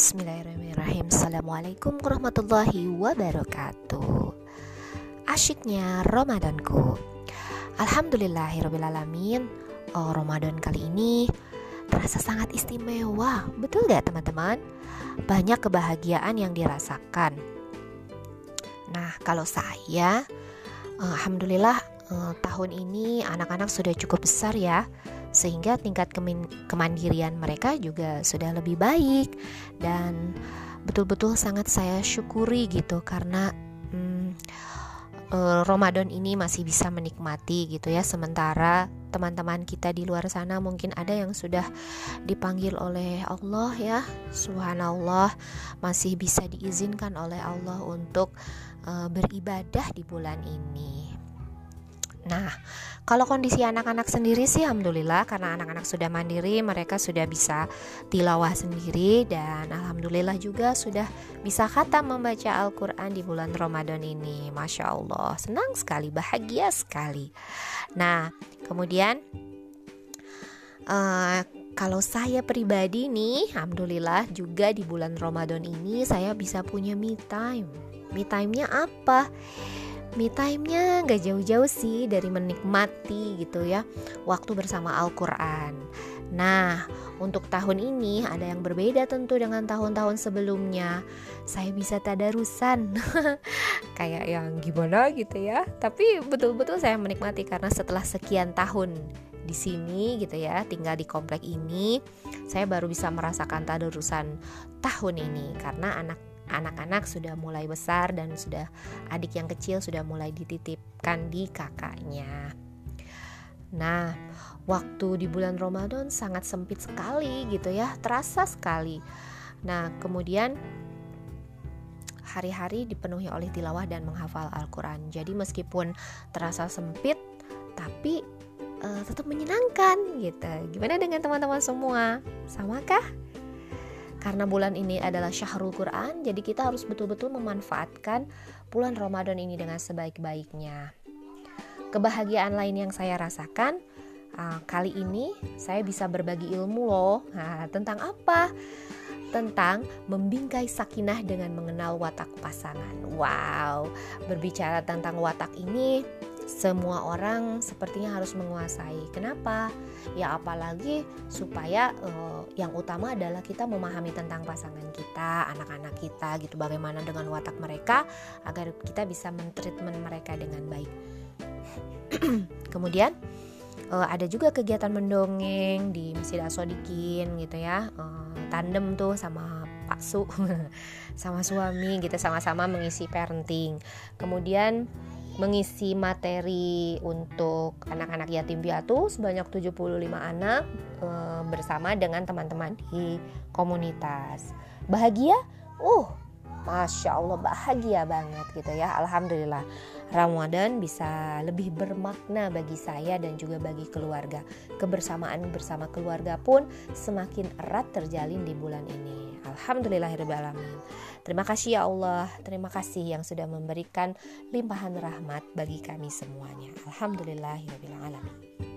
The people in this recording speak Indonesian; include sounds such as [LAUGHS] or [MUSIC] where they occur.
Bismillahirrahmanirrahim. Assalamualaikum warahmatullahi wabarakatuh. Asyiknya Ramadanku. Alhamdulillahirrahmanirrahim oh, Ramadan kali ini terasa sangat istimewa. Betul gak teman-teman? Banyak kebahagiaan yang dirasakan. Nah kalau saya Alhamdulillah eh, tahun ini anak-anak sudah cukup besar ya sehingga tingkat kemandirian mereka juga sudah lebih baik. Dan betul-betul sangat saya syukuri gitu karena hmm, uh, Ramadan ini masih bisa menikmati gitu ya. Sementara teman-teman kita di luar sana mungkin ada yang sudah dipanggil oleh Allah ya subhanallah. Masih bisa diizinkan oleh Allah untuk uh, beribadah di bulan ini Nah, kalau kondisi anak-anak sendiri sih alhamdulillah karena anak-anak sudah mandiri, mereka sudah bisa tilawah sendiri dan alhamdulillah juga sudah bisa kata membaca Al-Qur'an di bulan Ramadan ini. Masya Allah, senang sekali, bahagia sekali. Nah, kemudian uh, kalau saya pribadi nih, alhamdulillah juga di bulan Ramadan ini saya bisa punya me time. Me time-nya apa? Me time-nya gak jauh-jauh sih dari menikmati gitu ya waktu bersama Al-Quran. Nah, untuk tahun ini ada yang berbeda tentu dengan tahun-tahun sebelumnya. Saya bisa tadarusan, [LAUGHS] kayak yang gimana gitu ya. Tapi betul-betul saya menikmati karena setelah sekian tahun di sini gitu ya, tinggal di komplek ini, saya baru bisa merasakan tadarusan tahun ini karena anak anak-anak sudah mulai besar dan sudah adik yang kecil sudah mulai dititipkan di kakaknya. Nah, waktu di bulan Ramadan sangat sempit sekali gitu ya, terasa sekali. Nah, kemudian hari-hari dipenuhi oleh tilawah dan menghafal Al-Quran. Jadi meskipun terasa sempit, tapi uh, tetap menyenangkan gitu. Gimana dengan teman-teman semua? Samakah? Karena bulan ini adalah Syahrul Quran, jadi kita harus betul-betul memanfaatkan bulan Ramadan ini dengan sebaik-baiknya. Kebahagiaan lain yang saya rasakan uh, kali ini saya bisa berbagi ilmu loh. Nah, tentang apa? Tentang membingkai sakinah dengan mengenal watak pasangan. Wow, berbicara tentang watak ini semua orang sepertinya harus menguasai. Kenapa? Ya apalagi supaya uh, yang utama adalah kita memahami tentang pasangan kita, anak-anak kita gitu bagaimana dengan watak mereka agar kita bisa mentreatment mereka dengan baik. [CLEARS THROAT] Kemudian uh, ada juga kegiatan mendongeng di Masjid Asodikin gitu ya. Uh, tandem tuh sama Pak Su [LAUGHS] sama suami gitu sama-sama mengisi parenting. Kemudian mengisi materi untuk anak-anak yatim piatu sebanyak 75 anak e, bersama dengan teman-teman di komunitas. Bahagia? Uh, Masya Allah bahagia banget gitu ya. Alhamdulillah Ramadan bisa lebih bermakna bagi saya dan juga bagi keluarga. Kebersamaan bersama keluarga pun semakin erat terjalin di bulan ini. Alhamdulillahirrahmanirrahim Terima kasih ya Allah. Terima kasih yang sudah memberikan limpahan rahmat bagi kami semuanya. Alhamdulillahirrahmanirrahim